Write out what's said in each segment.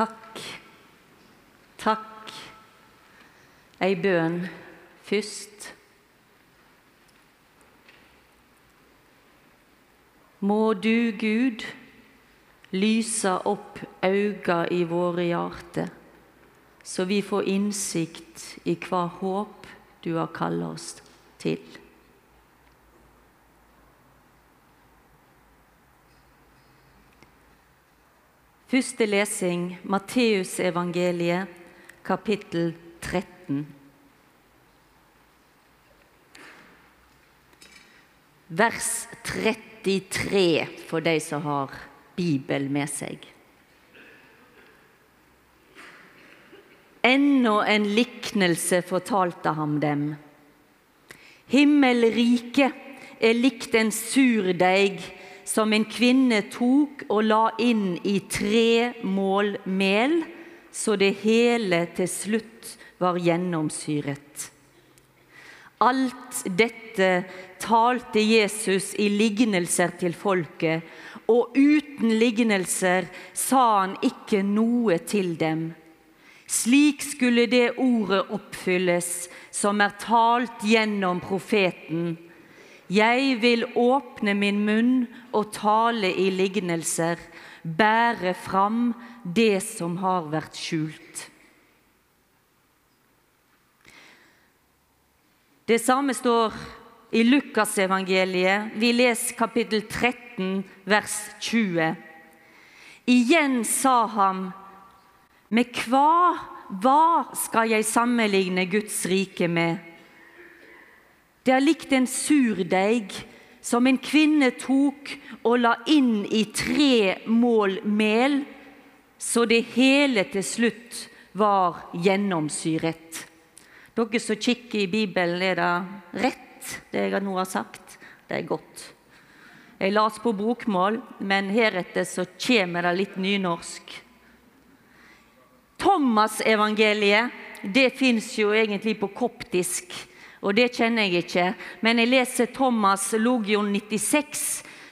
Takk. Takk. Ei bønn først. Må du, Gud, lyse opp auga i våre hjerte, så vi får innsikt i hva håp du har kalla oss til. Første lesing Matteusevangeliet, kapittel 13. Vers 33 for de som har Bibel med seg. Enda en liknelse fortalte ham dem. Himmelriket er likt en surdeig som en kvinne tok og la inn i tre mål mel, så det hele til slutt var gjennomsyret. Alt dette talte Jesus i lignelser til folket, og uten lignelser sa han ikke noe til dem. Slik skulle det ordet oppfylles som er talt gjennom profeten. Jeg vil åpne min munn og tale i lignelser, bære fram det som har vært skjult. Det samme står i Lukasevangeliet. Vi leser kapittel 13, vers 20. Igjen sa han, med hva, hva skal jeg sammenligne Guds rike med? Det er likt en surdeig som en kvinne tok og la inn i tre mål mel, så det hele til slutt var gjennomsyret. Dere som kikker i Bibelen, er det rett, det jeg nå har sagt? Det er godt. Jeg las på bokmål, men heretter så kommer det litt nynorsk. Thomas-evangeliet det fins jo egentlig på koptisk, og det kjenner jeg ikke. Men jeg leser Thomas Logion 96,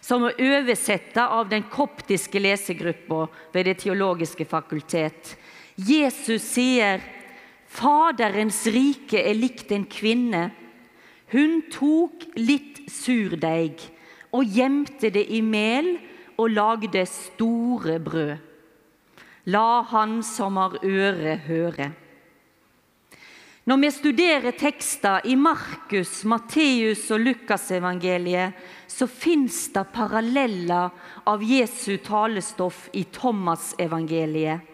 som er oversatt av den koptiske lesegruppa ved Det teologiske fakultet. Jesus sier Faderens rike er likt en kvinne. Hun tok litt surdeig og gjemte det i mel og lagde store brød. La han som har øre, høre. Når vi studerer tekster i Markus, Matteus og Lukasevangeliet, så fins det paralleller av Jesu talestoff i Thomas-evangeliet.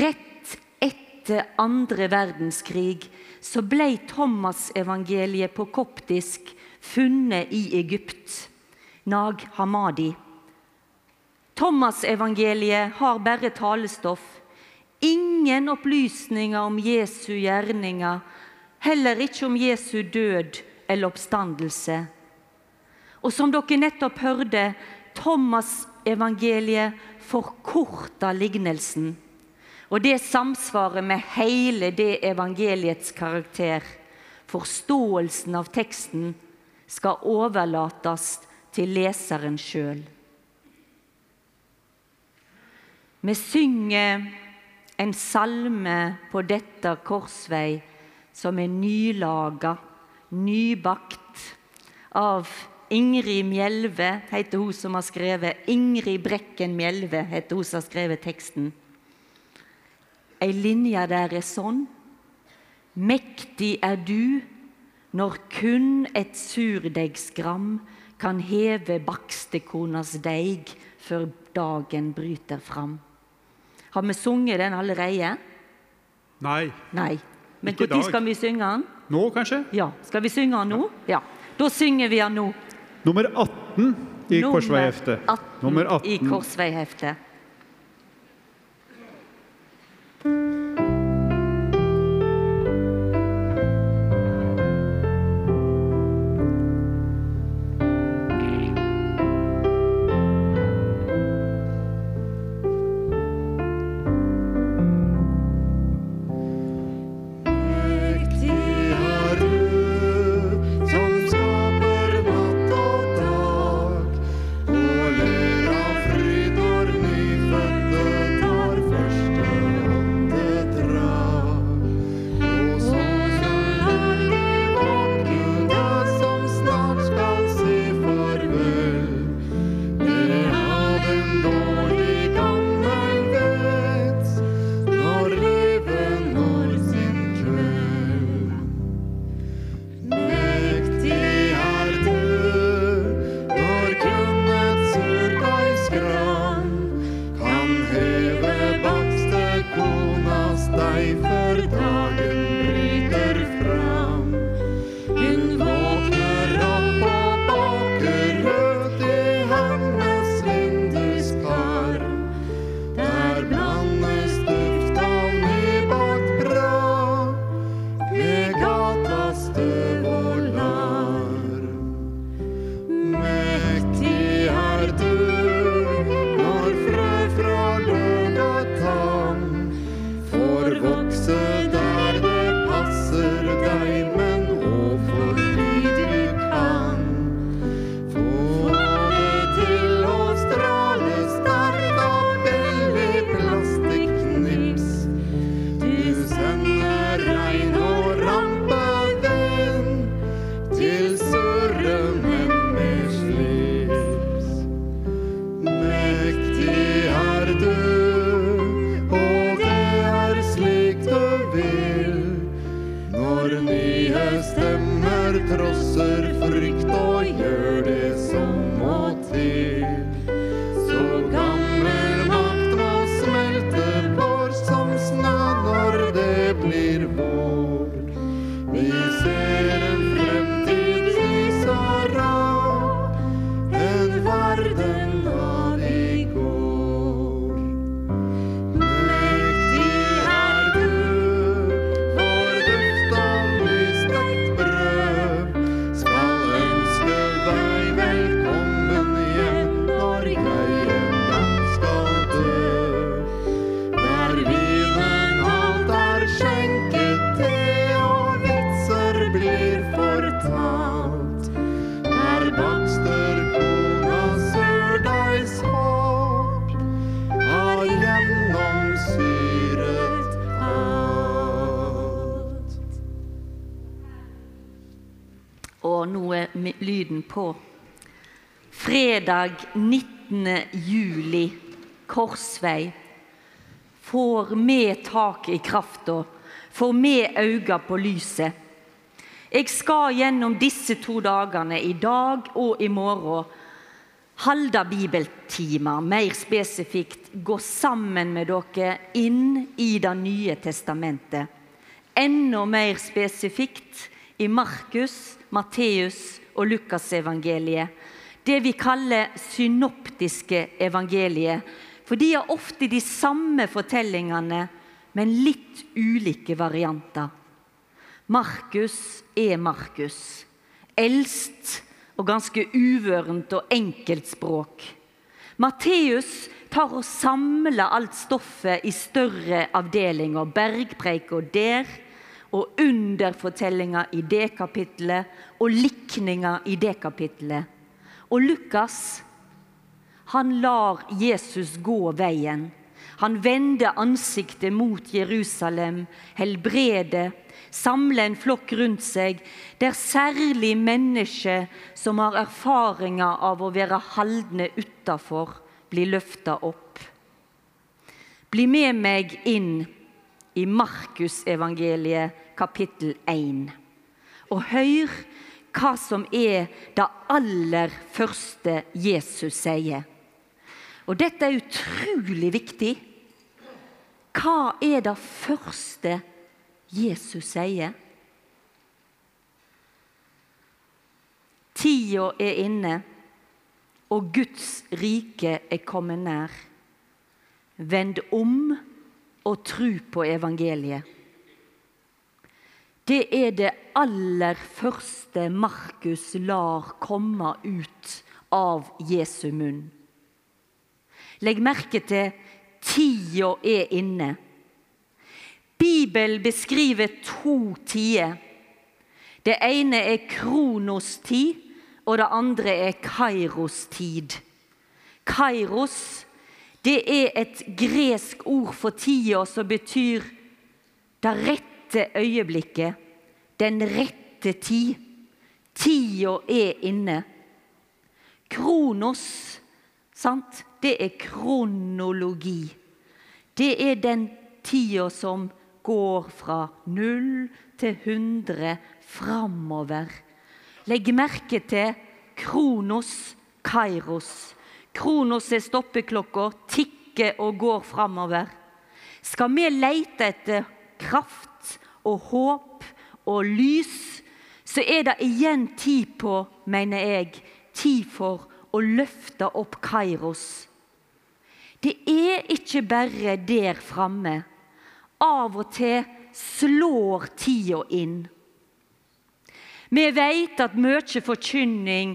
Rett etter andre verdenskrig så ble Thomas-evangeliet på koptisk funnet i Egypt, Nag Hamadi. Thomas-evangeliet har bare talestoff. Ingen opplysninger om Jesu gjerninger, heller ikke om Jesu død eller oppstandelse. Og som dere nettopp hørte, Thomas-evangeliet forkorta lignelsen. Og det samsvarer med hele det evangeliets karakter. Forståelsen av teksten skal overlates til leseren sjøl. Vi synger en salme på dette korsvei som er nylaga, nybakt, av Ingrid Mjelve, heter hun som har skrevet. Ingrid Brekken Mjelve heter hun som har skrevet teksten. Ei linje der er sånn. Mektig er du når kun et surdeigsgram kan heve bakstekonas deig før dagen bryter fram. Har vi sunget den allerede? Nei. Nei. Men når skal vi synge den? Nå, kanskje? Ja, Skal vi synge den nå? Ja. Da synger vi den nå. Nummer 18 i Korsveiheftet. Nummer 18 i korsveiheftet. Fredag 19. juli, korsvei. Får med tak i krafta, får med auga på lyset. Jeg skal gjennom disse to dagene, i dag og i morgen, halde bibeltimer, mer spesifikt gå sammen med dere inn i Det nye testamentet. Enda mer spesifikt i Markus, Matteus og Lukasevangeliet. Det vi kaller synoptiske evangelier. For de har ofte de samme fortellingene, men litt ulike varianter. Markus er Markus. Eldst og ganske uvørent og enkelt språk. Matteus tar og samler alt stoffet i større avdelinger. Bergpreika der, og underfortellinger i det kapittelet, og likninger i det kapittelet. Og Lukas, han lar Jesus gå veien. Han vender ansiktet mot Jerusalem, helbreder, samler en flokk rundt seg, der særlig mennesker som har erfaringer av å være haldne utafor, blir løfta opp. Bli med meg inn i Markusevangeliet kapittel 1, og hør hva som er det aller første Jesus sier. Og dette er utrolig viktig. Hva er det første Jesus sier? Tida er inne, og Guds rike er kommet nær. Vend om og tru på evangeliet. Det er det aller første Markus lar komme ut av Jesu munn. Legg merke til tida er inne. Bibelen beskriver to tider. Det ene er kronos-tid, og det andre er kairos-tid. Kairos det er et gresk ord for tida som betyr det rette øyeblikket, den rette tid. Tida er inne. Kronos, sant? det er kronologi. Det er den tida som går fra null til 100 framover. Legg merke til kronos, kairos. Kronos er stoppeklokka, tikker og går framover. Skal vi lete etter kraft og håp og lys, så er det igjen tid på, mener jeg, tid for å løfte opp Kairos. Det er ikke bare der framme. Av og til slår tida inn. Vi vet at mye forkynning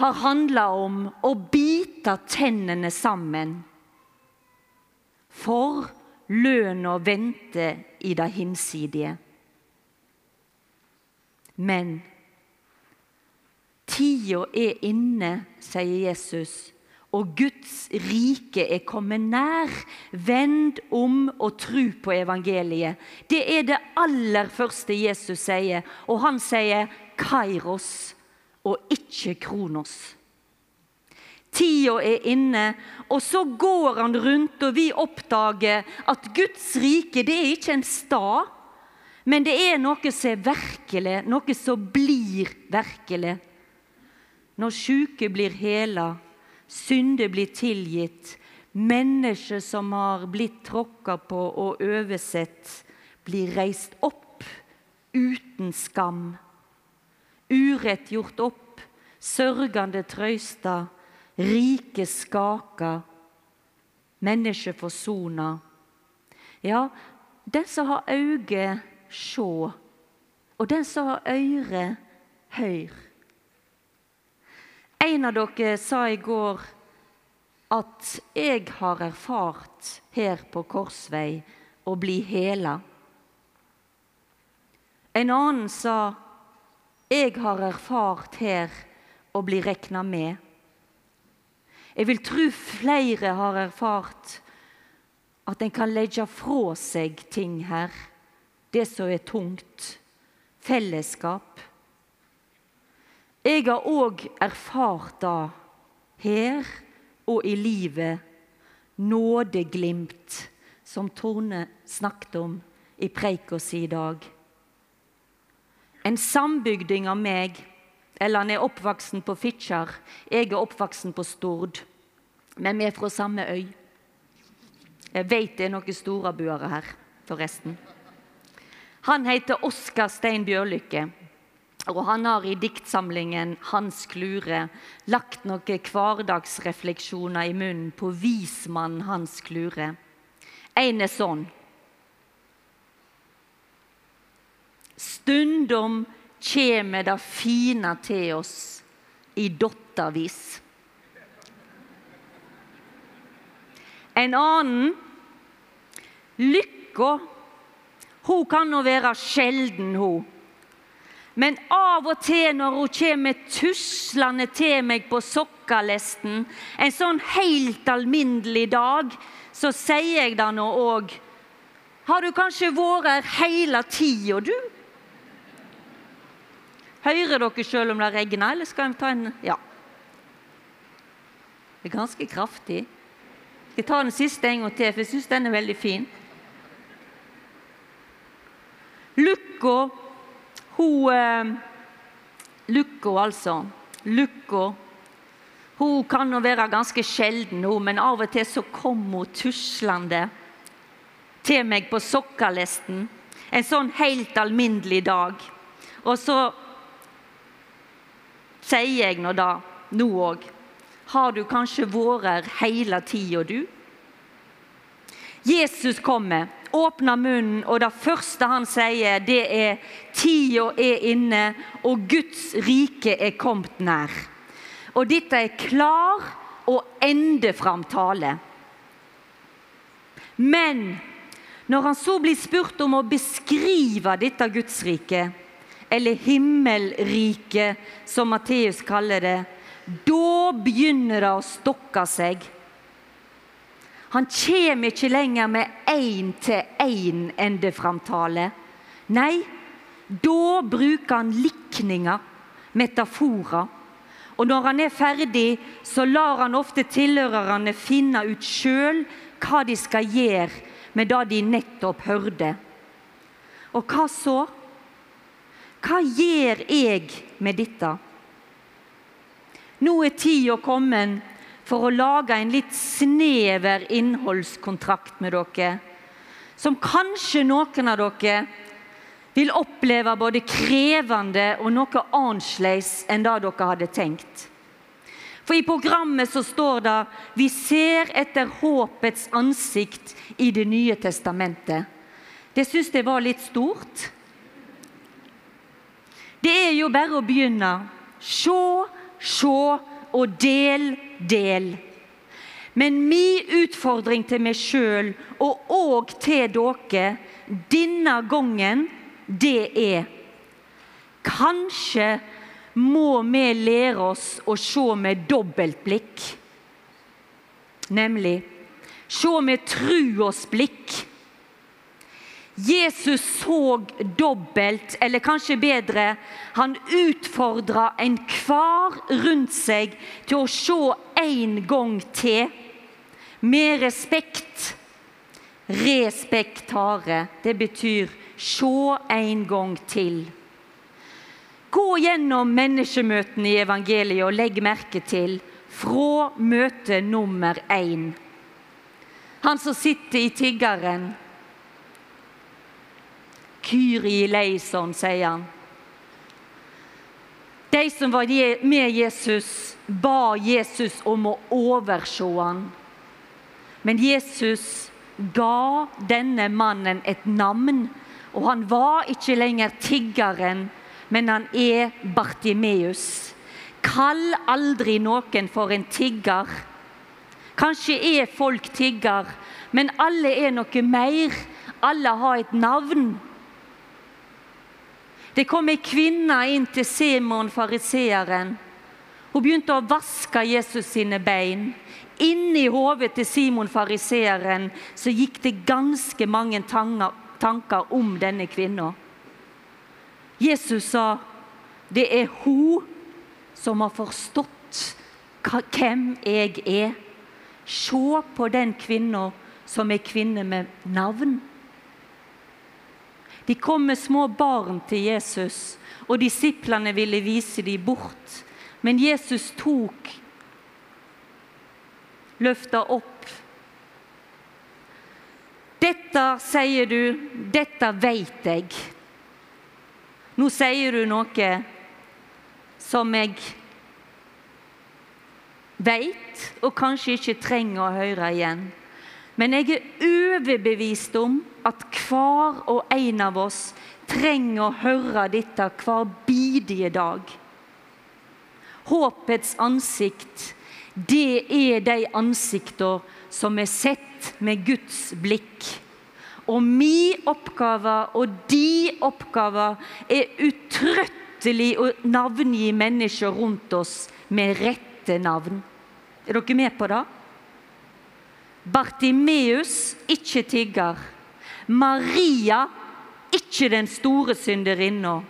har handla om å bite tennene sammen. For lønna venter i det hinsidige. Men tida er inne, sier Jesus og Guds rike er kommet nær. Vend om og tru på evangeliet. Det er det aller første Jesus sier, og han sier kairos og ikke kronos. Tida er inne, og så går han rundt, og vi oppdager at Guds rike det er ikke en stad, men det er noe som er virkelig, noe som blir virkelig. Når syke blir hela, synder blir tilgitt. Mennesker som har blitt tråkka på og oversett, blir reist opp uten skam. Urett gjort opp, sørgende trøysta, rike skaka, mennesker forsona. Ja, den som har øyne, sjå, og den som har øre, høyr. En av dere sa i går at jeg har erfart her på Korsvei å bli hela. En annen sa jeg har erfart her å bli rekna med. Jeg vil tro flere har erfart at en kan legge fra seg ting her, det som er tungt. Fellesskap. Jeg har òg erfart det her og i livet. Nådeglimt, som Tone snakket om i preika si i dag. En sambygding av meg, eller han er oppvoksen på Fitjar, jeg er oppvoksen på Stord. Men vi er fra samme øy. Jeg vet det er noen storabuere her, forresten. Han heter Oskar Stein Bjørlykke. Og han har i diktsamlingen Hans Klure lagt noen hverdagsrefleksjoner i munnen på vismannen Hans Klure. En er sånn. Stundom kjem det fine til oss i dottavis. En annen Lykka, hun kan nå være sjelden, hun. Men av og til når hun kommer tuslende til meg på sokkalesten, en sånn helt alminnelig dag, så sier jeg det nå òg. Har du kanskje vært her hele tida, du? Hører dere sjøl om det regner, eller skal jeg ta en Ja. Det er ganske kraftig. Jeg tar den siste en gang til, for jeg syns den er veldig fin. Lukka hun eh, Lukka, altså. Lukka. Hun kan nå være ganske sjelden, hun, men av og til så kom hun tuslende til meg på sokkalesten en sånn helt alminnelig dag. Og så sier jeg nå da, nå òg, har du kanskje vært her hele tida, du? Jesus kommer, åpner munnen, og det første han sier, det er tida er inne, og Guds rike er kommet nær. Og dette er klar og endefram tale. Men når han så blir spurt om å beskrive dette Guds rike, eller himmelriket, som Matteus kaller det, da begynner det å stokke seg. Han kommer ikke lenger med én-til-én-endeframtale. Nei, da bruker han likninger, metaforer. Og når han er ferdig, så lar han ofte tilhørerne finne ut sjøl hva de skal gjøre med det de nettopp hørte. Og hva så? Hva gjør jeg med dette? Nå er tida kommet for å lage en litt snever innholdskontrakt med dere, som kanskje noen av dere vil oppleve både krevende og noe annerledes enn det dere hadde tenkt. For I programmet så står det 'Vi ser etter håpets ansikt i Det nye testamentet'. Det syns jeg var litt stort. Det er jo bare å begynne. Se, se og del, del. Men min utfordring til meg sjøl, og òg til dere denne gangen, det er Kanskje må vi lære oss å se med dobbeltblikk. Nemlig se med truas blikk. Jesus så dobbelt, eller kanskje bedre, han utfordra enhver rundt seg til å se en gang til. Med respekt. Respektare. Det betyr se en gang til. Gå gjennom menneskemøtene i evangeliet og legg merke til fra møte nummer én. Han som sitter i tiggeren. Kyri leison, sier han. De som var med Jesus, ba Jesus om å overse han. Men Jesus ga denne mannen et navn, og han var ikke lenger tiggeren, men han er Bartimeus. Kall aldri noen for en tigger. Kanskje er folk tigger, men alle er noe mer. Alle har et navn. Det kom ei kvinne inn til Simon fariseeren. Hun begynte å vaske Jesus sine bein. Inni hodet til Simon fariseeren så gikk det ganske mange tanker om denne kvinna. Jesus sa, 'Det er hun som har forstått hvem jeg er. Se på den kvinna som er kvinne med navn. De kom med små barn til Jesus, og disiplene ville vise dem bort. Men Jesus tok, løfta opp. Dette sier du, dette veit jeg. Nå sier du noe som jeg veit, og kanskje ikke trenger å høre igjen. Men jeg er overbevist om at hver og en av oss trenger å høre dette hver bidige dag. Håpets ansikt, det er de ansikter som er sett med Guds blikk. Og min oppgave og de oppgave er utrøttelig å navngi mennesker rundt oss med rette navn. Er dere med på det? Bartimeus, ikke tigger. Maria, ikke den store synderinna.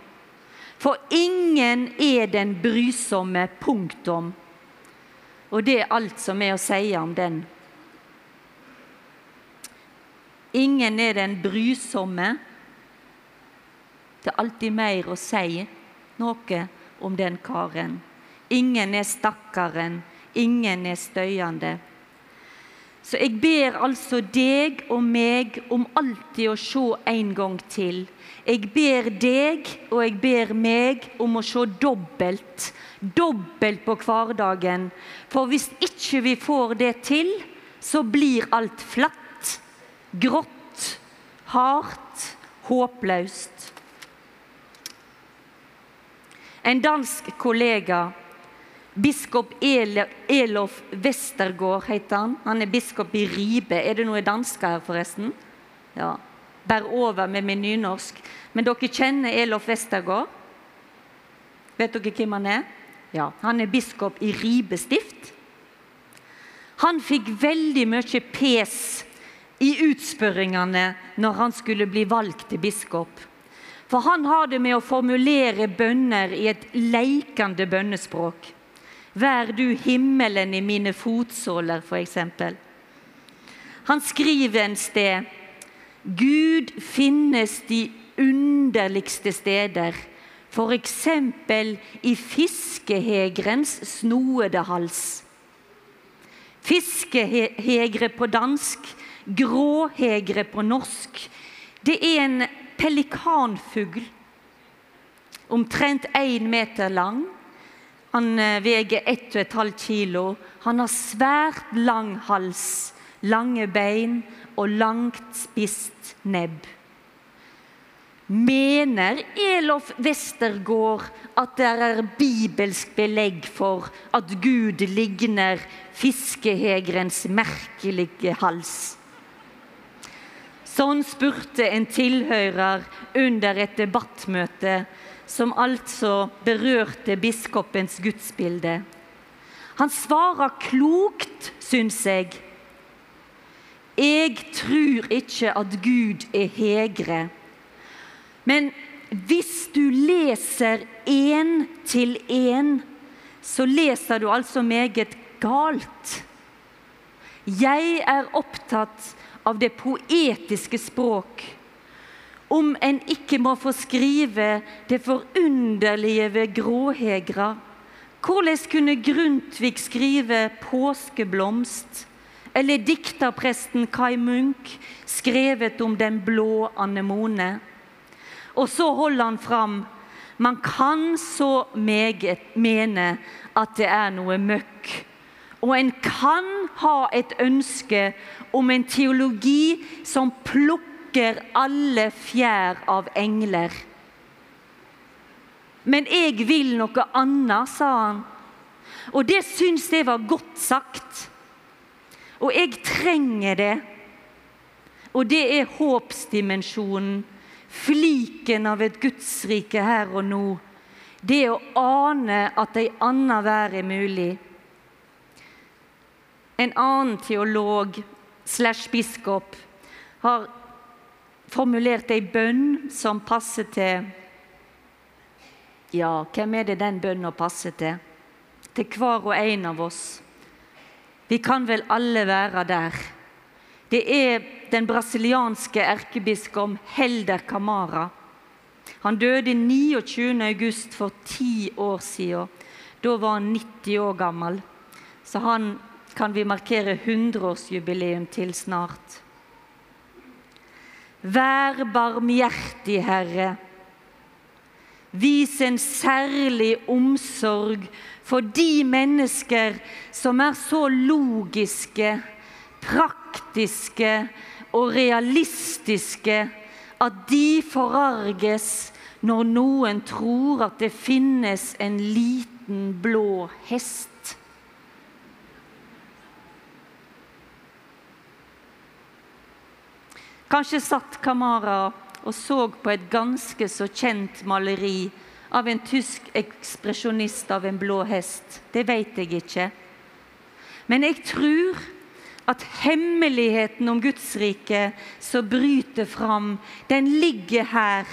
For ingen er den brysomme. Punktum. Og det er alt som er å si om den. Ingen er den brysomme. Det er alltid mer å si noe om den karen. Ingen er stakkaren, ingen er støyende. Så jeg ber altså deg og meg om alltid å se en gang til. Jeg ber deg og jeg ber meg om å se dobbelt. Dobbelt på hverdagen. For hvis ikke vi får det til, så blir alt flatt, grått, hardt, håpløst. En dansk kollega Biskop Elof Westergård heter han. Han er biskop i Ribe. Er det noen dansker her, forresten? Ja. Bær over med min nynorsk. Men dere kjenner Elof Westergård? Vet dere hvem han er? Ja, Han er biskop i Ribe stift. Han fikk veldig mye pes i utspørringene når han skulle bli valgt til biskop. For han har det med å formulere bønner i et leikende bønnespråk. Vær du himmelen i mine fotsåler, f.eks. Han skriver en sted Gud finnes de underligste steder, f.eks. i fiskehegerens snoede hals. Fiskehegre på dansk, gråhegre på norsk. Det er en pelikanfugl, omtrent én meter lang. Han eh, veier 1,5 kilo. Han har svært lang hals, lange bein og langt spist nebb. Mener Elof Westergård at det er bibelsk belegg for at Gud ligner fiskehegerens merkelige hals? Sånn spurte en tilhører under et debattmøte som altså berørte biskopens gudsbilde. Han svarer klokt, syns jeg. Jeg tror ikke at Gud er hegre. Men hvis du leser én til én, så leser du altså meget galt. Jeg er opptatt av det poetiske språk. Om en ikke må få skrive det forunderlige ved gråhegra. Hvordan kunne Grundtvig skrive 'Påskeblomst'? Eller dikterpresten Kai Munch skrevet om den blå anemone? Og så holder han fram man kan så meget mene at det er noe møkk. Og en kan ha et ønske om en teologi som plukker alle fjær av engler. Men jeg vil noe annet, sa han. Og det syns jeg var godt sagt. Og jeg trenger det. Og det er håpsdimensjonen, fliken av et gudsrike her og nå. Det å ane at ei anna vær er mulig. En annen teolog slash biskop har formulert ei bønn som passer til Ja, hvem er det den bønna passer til? til hver og en av oss. Vi kan vel alle være der. Det er den brasilianske erkebiskop Helder Camara. Han døde 29. august for ti år siden. Da var han 90 år gammel. Så han kan vi markere 100-årsjubileum til snart. Vær barmhjertig, Herre. Vis en særlig omsorg for de mennesker som er så logiske, praktiske og realistiske at de forarges når noen tror at det finnes en liten blå hest. Kanskje satt Kamara og så på et ganske så kjent maleri av en tysk ekspresjonist av en blå hest. Det vet jeg ikke. Men jeg tror at hemmeligheten om Guds rike som bryter fram, den ligger her.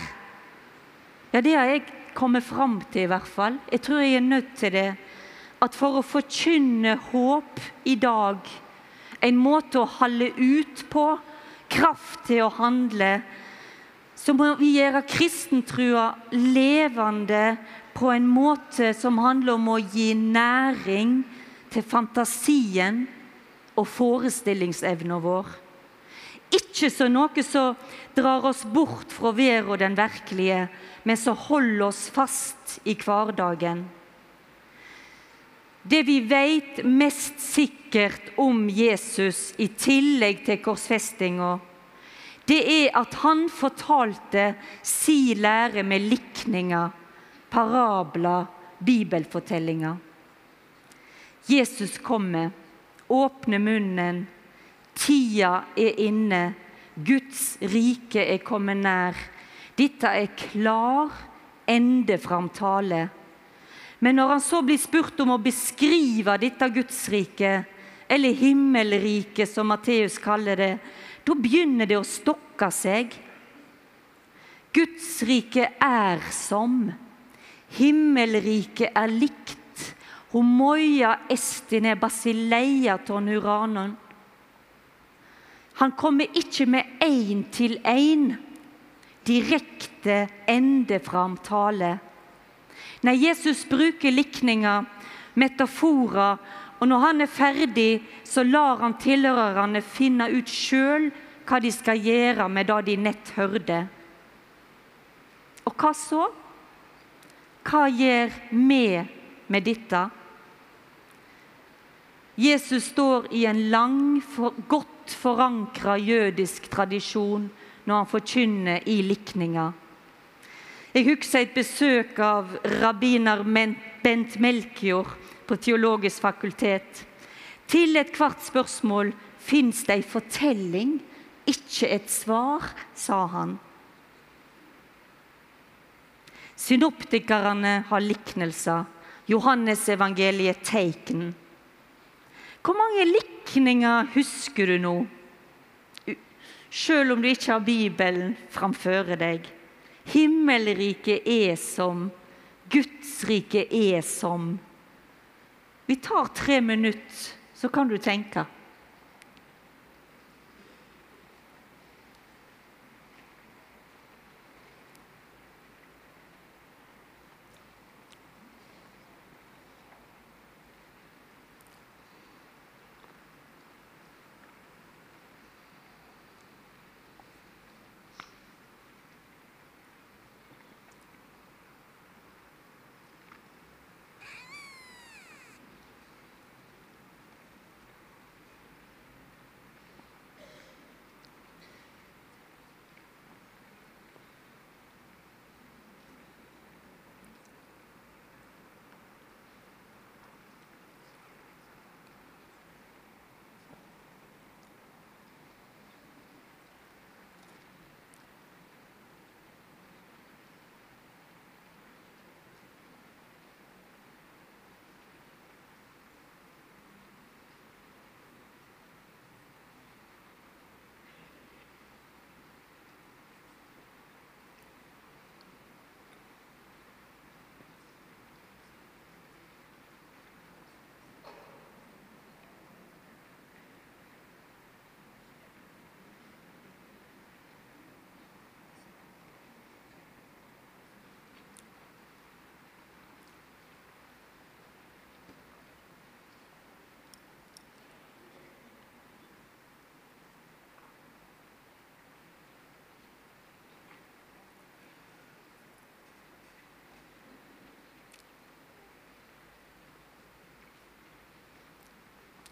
Ja, det har jeg kommet fram til, i hvert fall. Jeg tror jeg er nødt til det. At for å forkynne håp i dag, en måte å holde ut på, kraft til å handle, så må vi gjøre kristentrua levende på en måte som handler om å gi næring til fantasien og forestillingsevna vår. Ikke som noe som drar oss bort fra verden og den virkelige, men som holder oss fast i hverdagen. Det vi vet mest sikkert om Jesus, i tillegg til korsfestinga, det er at han fortalte si lære med likninger, parabler, bibelfortellinger. Jesus kommer, åpner munnen. Tida er inne. Guds rike er kommet nær. Dette er klar, endefram tale. Men når han så blir spurt om å beskrive dette Gudsriket, eller himmelriket som Matteus kaller det, da begynner det å stokke seg. Gudsriket er som. Himmelriket er likt. Homoia estine basileia ton uranon. Han kommer ikke med én til én, direkte endeframtale. tale. Nei, Jesus bruker likninger, metaforer, og når han er ferdig, så lar han tilhørerne finne ut sjøl hva de skal gjøre med det de nett hørte. Og hva så? Hva gjør vi med dette? Jesus står i en lang, for, godt forankra jødisk tradisjon når han forkynner i likninga. Jeg husker et besøk av rabbiner Bent Melkjord på Teologisk fakultet. Til ethvert spørsmål fins det ei fortelling, ikke et svar, sa han. Synoptikerne har liknelser. Johannesevangeliet teiken. Hvor mange likninger husker du nå? Selv om du ikke har Bibelen framføre deg. Himmelriket er som, Guds rike er som. Vi tar tre minutter, så kan du tenke.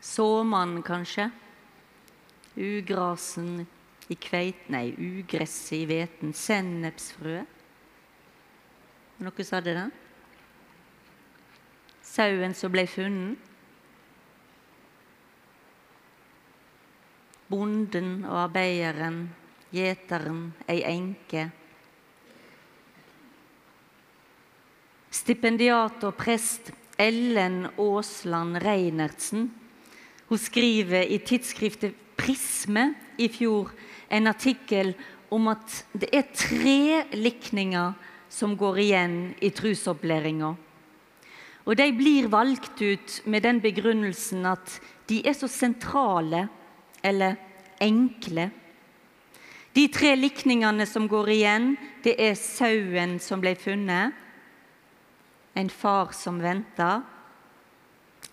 Såmannen, kanskje. Ugrasen i kveit... Nei, ugresset i hveten. Sennepsfrø. Noen sa det, da? Sauen som ble funnet. Bonden og arbeideren, gjeteren, ei enke. Stipendiat og prest Ellen Aasland Reinertsen hun skriver i tidsskriftet Prisme i fjor en artikkel om at det er tre likninger som går igjen i trusopplæringa. Og de blir valgt ut med den begrunnelsen at de er så sentrale, eller enkle. De tre likningene som går igjen, det er sauen som ble funnet, en far som venta.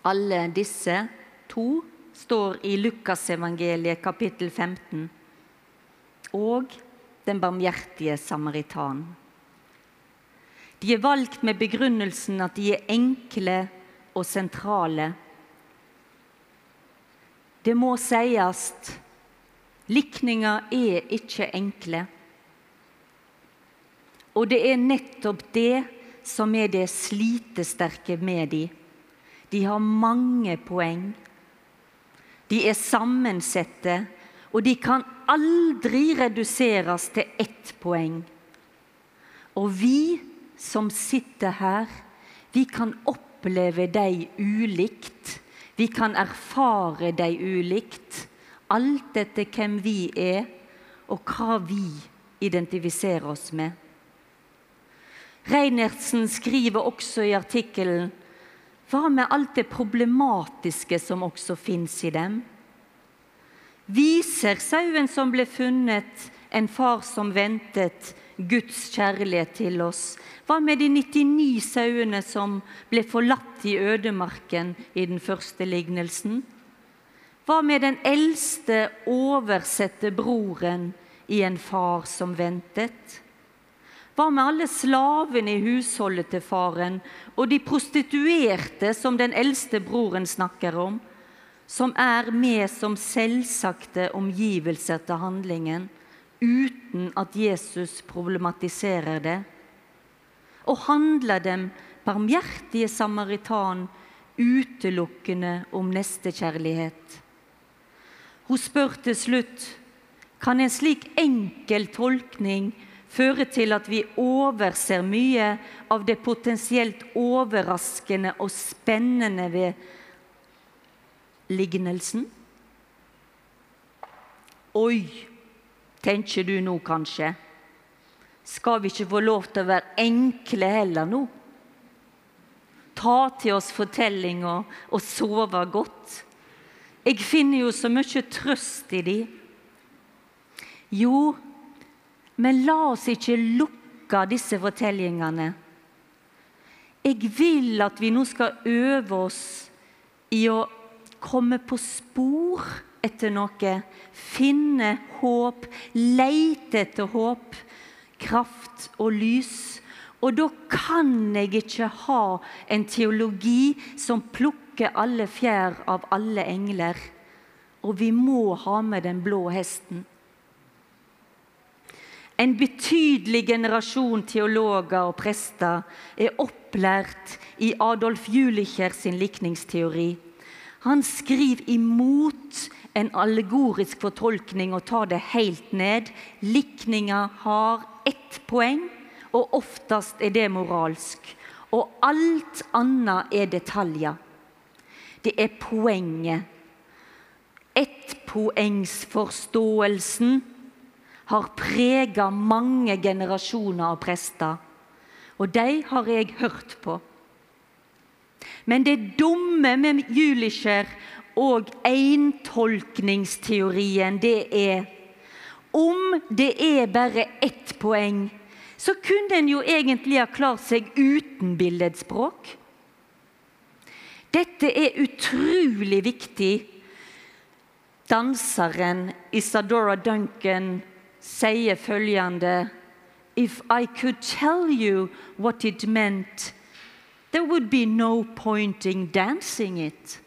Alle disse to står i Lukasevangeliet kapittel 15. Og den barmhjertige samaritan. De er valgt med begrunnelsen at de er enkle og sentrale. Det må sies likninger er ikke enkle. Og det er nettopp det som er det slitesterke med de. De har mange poeng. De er sammensette, og de kan aldri reduseres til ett poeng. Og vi som sitter her, vi kan oppleve dem ulikt. Vi kan erfare dem ulikt, alt etter hvem vi er, og hva vi identifiserer oss med. Reinertsen skriver også i artikkelen hva med alt det problematiske som også fins i dem? Viser sauen som ble funnet, en far som ventet, Guds kjærlighet til oss? Hva med de 99 sauene som ble forlatt i ødemarken i den første lignelsen? Hva med den eldste, oversette broren i en far som ventet? Hva med alle slavene i husholdet til faren og de prostituerte som den eldste broren snakker om, som er med som selvsagte omgivelser til handlingen, uten at Jesus problematiserer det? Og handler dem barmhjertige samaritan utelukkende om nestekjærlighet? Hun spør til slutt kan en slik enkel tolkning fører til at vi overser mye av det potensielt overraskende og spennende ved lignelsen? Oi, tenker du nå kanskje. Skal vi ikke få lov til å være enkle heller nå? Ta til oss fortellinga og sove godt. Jeg finner jo så mye trøst i de. Jo, men la oss ikke lukke disse fortellingene. Jeg vil at vi nå skal øve oss i å komme på spor etter noe. Finne håp, leite etter håp, kraft og lys. Og da kan jeg ikke ha en teologi som plukker alle fjær av alle engler. Og vi må ha med den blå hesten. En betydelig generasjon teologer og prester er opplært i Adolf Julicher sin likningsteori. Han skriver imot en allegorisk fortolkning og tar det helt ned. Likninga har ett poeng, og oftest er det moralsk. Og alt annet er detaljer. Det er poenget. Ettpoengsforståelsen har prega mange generasjoner av prester. Og de har jeg hørt på. Men det dumme med Julischer og eintolkningsteorien, det er Om det er bare ett poeng, så kunne en jo egentlig ha klart seg uten billedspråk. Dette er utrolig viktig. Danseren Isadora Duncan sier følgende If I could tell you what it meant, there would be no point in dancing it.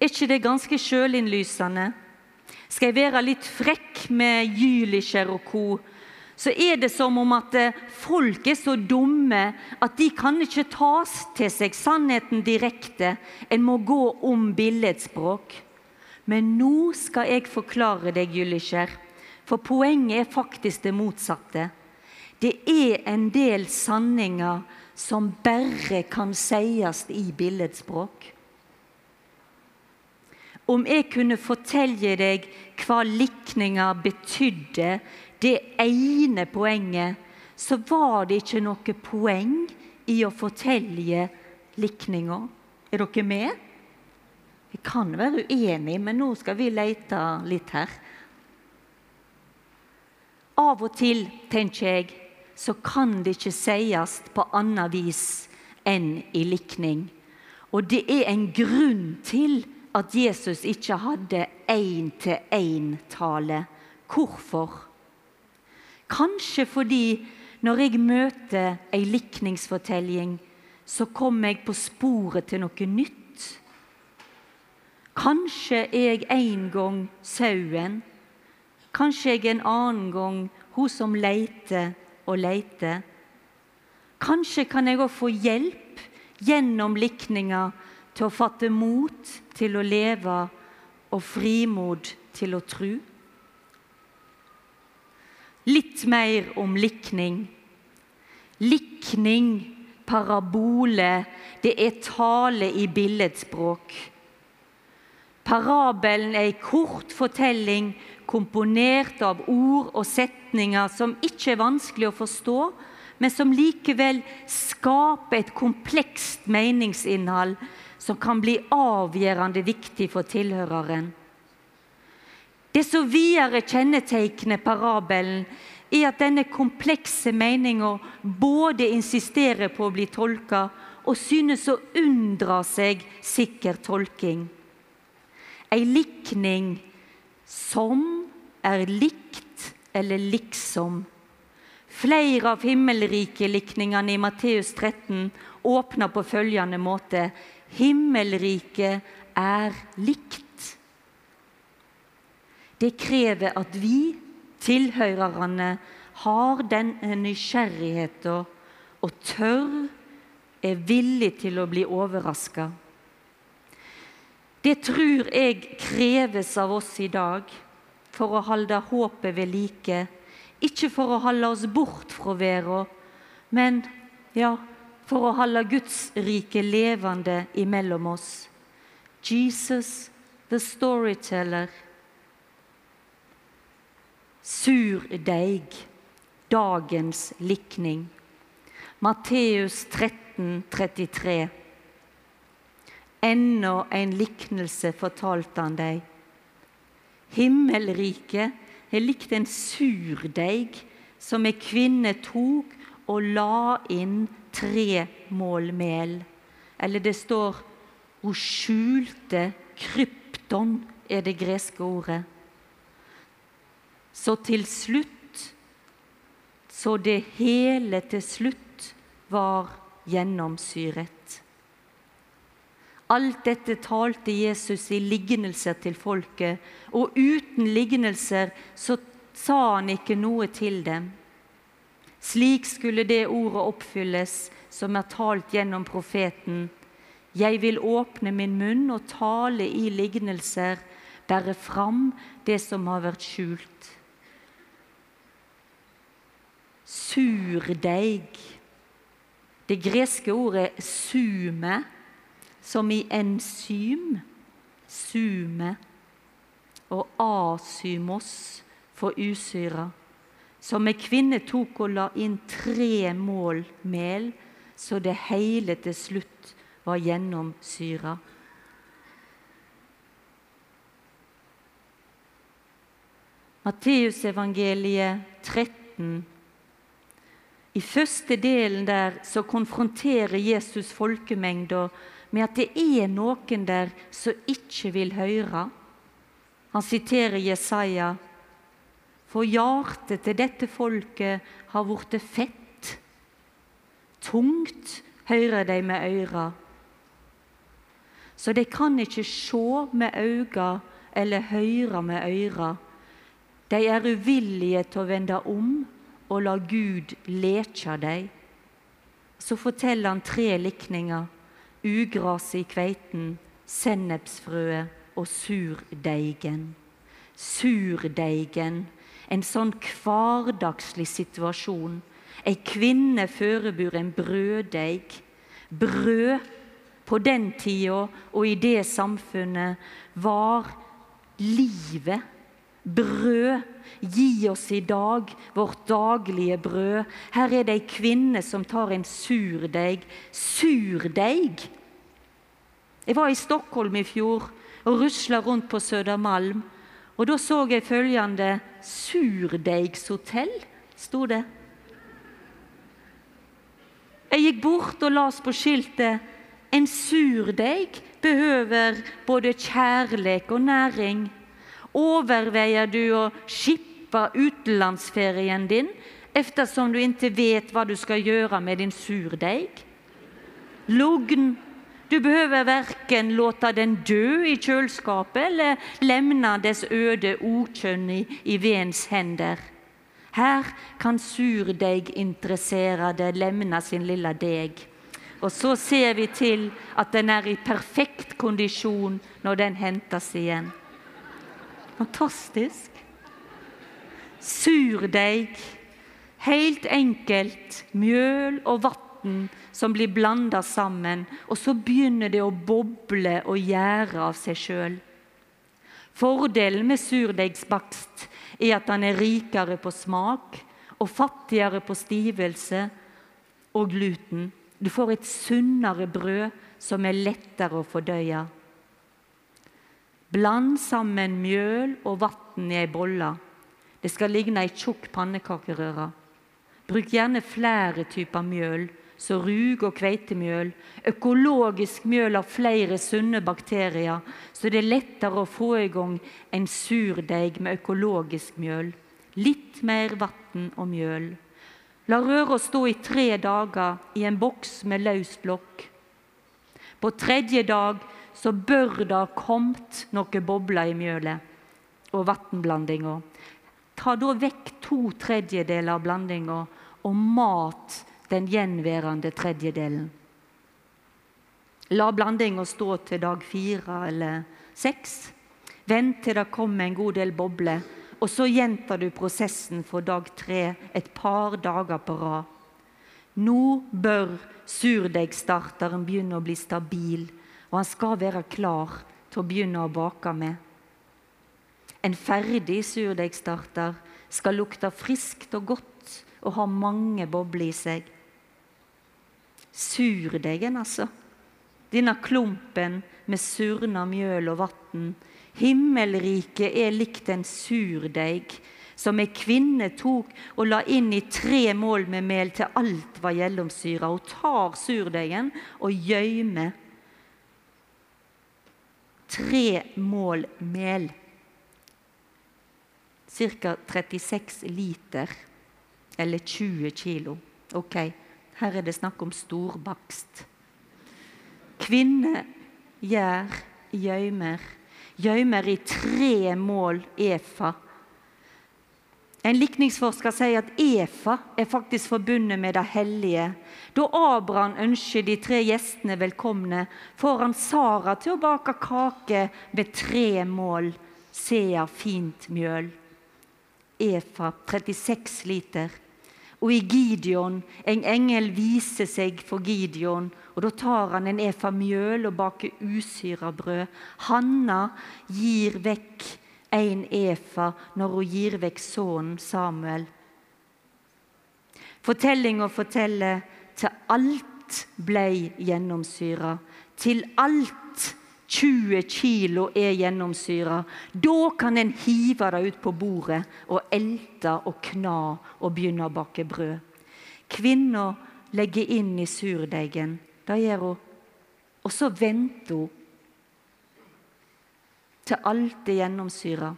Er ikke det ganske sjølinnlysende? Skal jeg være litt frekk med Jülicher og co., så er det som om at eh, folk er så dumme at de kan ikke tas til seg sannheten direkte. En må gå om billedspråk. Men nå skal jeg forklare deg, Jülicher, for poenget er faktisk det motsatte. Det er en del sanninger som bare kan sies i billedspråk. Om jeg kunne fortelle deg hva likninga betydde, det ene poenget, så var det ikke noe poeng i å fortelle likninga. Er dere med? Vi kan være uenig, men nå skal vi lete litt her. Av og til, tenker jeg, så kan det ikke sies på annet vis enn i likning. Og det er en grunn til at Jesus ikke hadde én-til-én-tale. Hvorfor? Kanskje fordi når jeg møter ei likningsfortelling, så kommer jeg på sporet til noe nytt. Kanskje jeg en gang sauen. Kanskje jeg en annen gang hun som leiter og leiter. Kanskje kan jeg òg få hjelp gjennom likninga til å fatte mot til å leve og frimod til å tru. Litt mer om likning. Likning, parabole, det er tale i billedspråk. Parabelen er ei kort fortelling komponert av ord og setninger som ikke er vanskelig å forstå, men som likevel skaper et komplekst meningsinnhold som kan bli avgjørende viktig for tilhøreren. Det som videre kjennetegner parabelen, er at denne komplekse meninga både insisterer på å bli tolka og synes å unndra seg sikker tolking. Ei likning som er likt eller liksom. Flere av himmelrikelikningene i Matteus 13 åpner på følgende måte Himmelriket er likt. Det krever at vi, tilhørerne, har den nysgjerrigheten og tør, er villig til å bli overraska. Det tror jeg kreves av oss i dag for å holde håpet ved like. Ikke for å holde oss bort fra verden, men ja, for å holde Guds rike levende imellom oss. Jesus, the storyteller, Sur deig, dagens likning. Matteus 13, 33. Ennå en liknelse fortalte han deg. Himmelriket er likt en surdeig som ei kvinne tok og la inn tre mål mel. Eller det står hun skjulte krypton, er det greske ordet. Så til slutt Så det hele til slutt var gjennomsyret. Alt dette talte Jesus i lignelser til folket, og uten lignelser så sa han ikke noe til dem. Slik skulle det ordet oppfylles som er talt gjennom profeten. Jeg vil åpne min munn og tale i lignelser, bære fram det som har vært skjult surdeig. Det greske ordet 'sume', som i enzym, sume, og asymos for usyra. Som ei kvinne tok og la inn tre mål mel, så det hele til slutt var gjennomsyra. Matteusevangeliet 13 i første delen der så konfronterer Jesus folkemengda med at det er noen der som ikke vil høre. Han siterer Jesaja. For hjertet til dette folket har blitt fett. Tungt hører de med øra. Så de kan ikke se med øynene eller høre med øyra. De er uvillige til å vende om og la Gud leke dem. Så forteller han tre likninger. Ugraset i kveiten, sennepsfrøet og surdeigen. Surdeigen, en sånn hverdagslig situasjon. Ei kvinne forebur en brøddeig. Brød på den tida og i det samfunnet var livet. Brød. Gi oss i dag vårt daglige brød. Her er det ei kvinne som tar en surdeig. Surdeig! Jeg var i Stockholm i fjor og rusla rundt på Södermalm. Og da så jeg følgende 'Surdeigshotell', sto det. Jeg gikk bort og las på skiltet 'En surdeig behøver både kjærlek og næring'. Overveier du å skippe utenlandsferien din eftersom du ikke vet hva du skal gjøre med din surdeig? Lugn. Du behøver verken låte den dø i kjøleskapet eller lemne dess øde okjønn i vedens hender. Her kan surdeiginteresserte lemne sin lille deg. Og så ser vi til at den er i perfekt kondisjon når den hentes igjen. Fantastisk. Surdeig. Helt enkelt mjøl og vann som blir blanda sammen, og så begynner det å boble og gjære av seg sjøl. Fordelen med surdeigsbakst er at den er rikere på smak og fattigere på stivelse og gluten. Du får et sunnere brød som er lettere å fordøye. Bland sammen mjøl og vann i ei bolle. Det skal ligne ei tjukk pannekakerøre. Bruk gjerne flere typer mjøl, så rug og kveitemjøl. Økologisk mjøl har flere sunne bakterier, så det er lettere å få i gang en surdeig med økologisk mjøl. Litt mer vann og mjøl. La røra stå i tre dager i en boks med løst lokk. På tredje dag så bør det ha kommet noen bobler i mjølet og vannblandinga. Ta da vekk to tredjedeler av blandinga og mat den gjenværende tredjedelen. La blandinga stå til dag fire eller seks. Vent til det kommer en god del bobler, og så gjentar du prosessen for dag tre et par dager på rad. Nå bør surdeigstarteren begynne å bli stabil og han skal være klar til å begynne å bake med. En ferdig surdeigstarter skal lukte friskt og godt og ha mange bobler i seg. Surdeigen, altså. Denne klumpen med surna mjøl og vann. Himmelriket er likt en surdeig som ei kvinne tok og la inn i tre mål med mel til alt var gjennomsyra. Hun tar surdeigen og gjøymer tre mål mel. Ca. 36 liter, eller 20 kilo. Ok, her er det snakk om storbakst. Kvinne gjør gjøymer. Gjøymer i tre mål efa en likningsforsker sier at Efa er faktisk forbundet med det hellige. Da Abraham ønsker de tre gjestene velkomne, får han Sara til å bake kake med tre mål sea fint mjøl. Efa 36 liter. Og i Gideon, en engel viser seg for Gideon, og da tar han en efa mjøl og baker usyra brød. Hanna gir vekk en efa når hun gir vekk sønnen Samuel. Fortellinga forteller til alt blei gjennomsyra. Til alt 20 kilo er gjennomsyra. Da kan en hive det ut på bordet og elte og kna og begynne å bake brød. Kvinna legger inn i surdeigen. Det gjør hun. Og så venter hun til alt er gjennomsyra.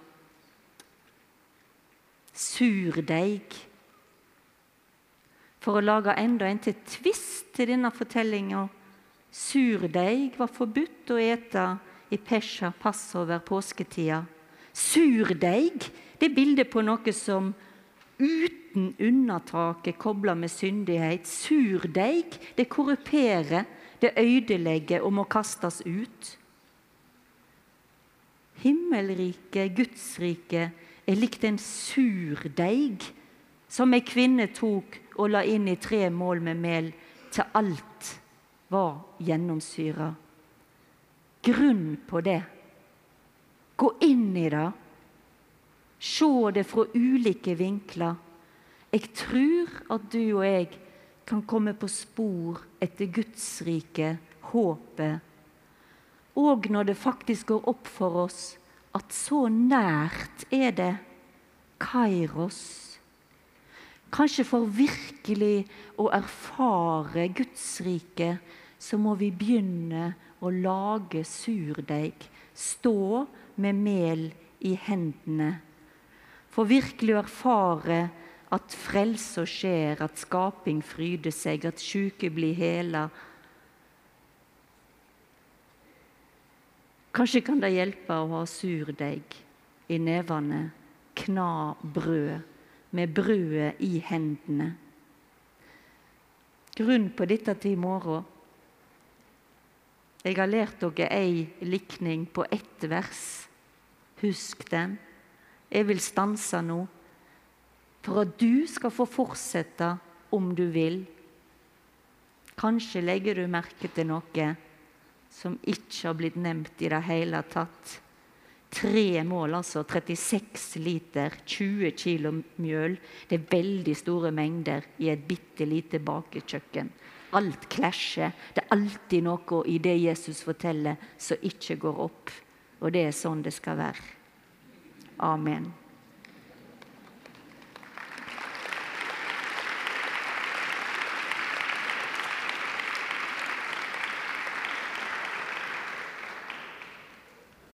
Surdeig. For å lage enda en til tvist til denne fortellinga, Surdeig var forbudt å ete i pesha, passover, påsketida. Surdeig det er bildet på noe som uten unntak er kobla med syndighet. Surdeig det korruperer, det ødelegger og må kastes ut. Himmelriket, Gudsriket, er likt en surdeig som ei kvinne tok og la inn i tre mål med mel, til alt var gjennomsyra. Grunn på det. Gå inn i det. Se det fra ulike vinkler. Jeg tror at du og jeg kan komme på spor etter Guds rike, håpet. Og når det faktisk går opp for oss at så nært er det Kairos. Kanskje for virkelig å erfare Guds rike, så må vi begynne å lage surdeig. Stå med mel i hendene. For virkelig å erfare at frelse skjer, at skaping fryder seg, at sjuke blir hela. Kanskje kan det hjelpe å ha surdeig i nevene, kna brød med brødet i hendene. Grunn på dette til i morgen. Jeg har lært dere ei likning på ett vers. Husk den. Jeg vil stanse nå, for at du skal få fortsette om du vil. Kanskje legger du merke til noe som ikke har blitt nevnt i det hele tatt. Tre mål, altså 36 liter, 20 kilo mjøl. Det er veldig store mengder i et bitte lite bakekjøkken. Alt klasjer. Det er alltid noe i det Jesus forteller som ikke går opp. Og det er sånn det skal være. Amen.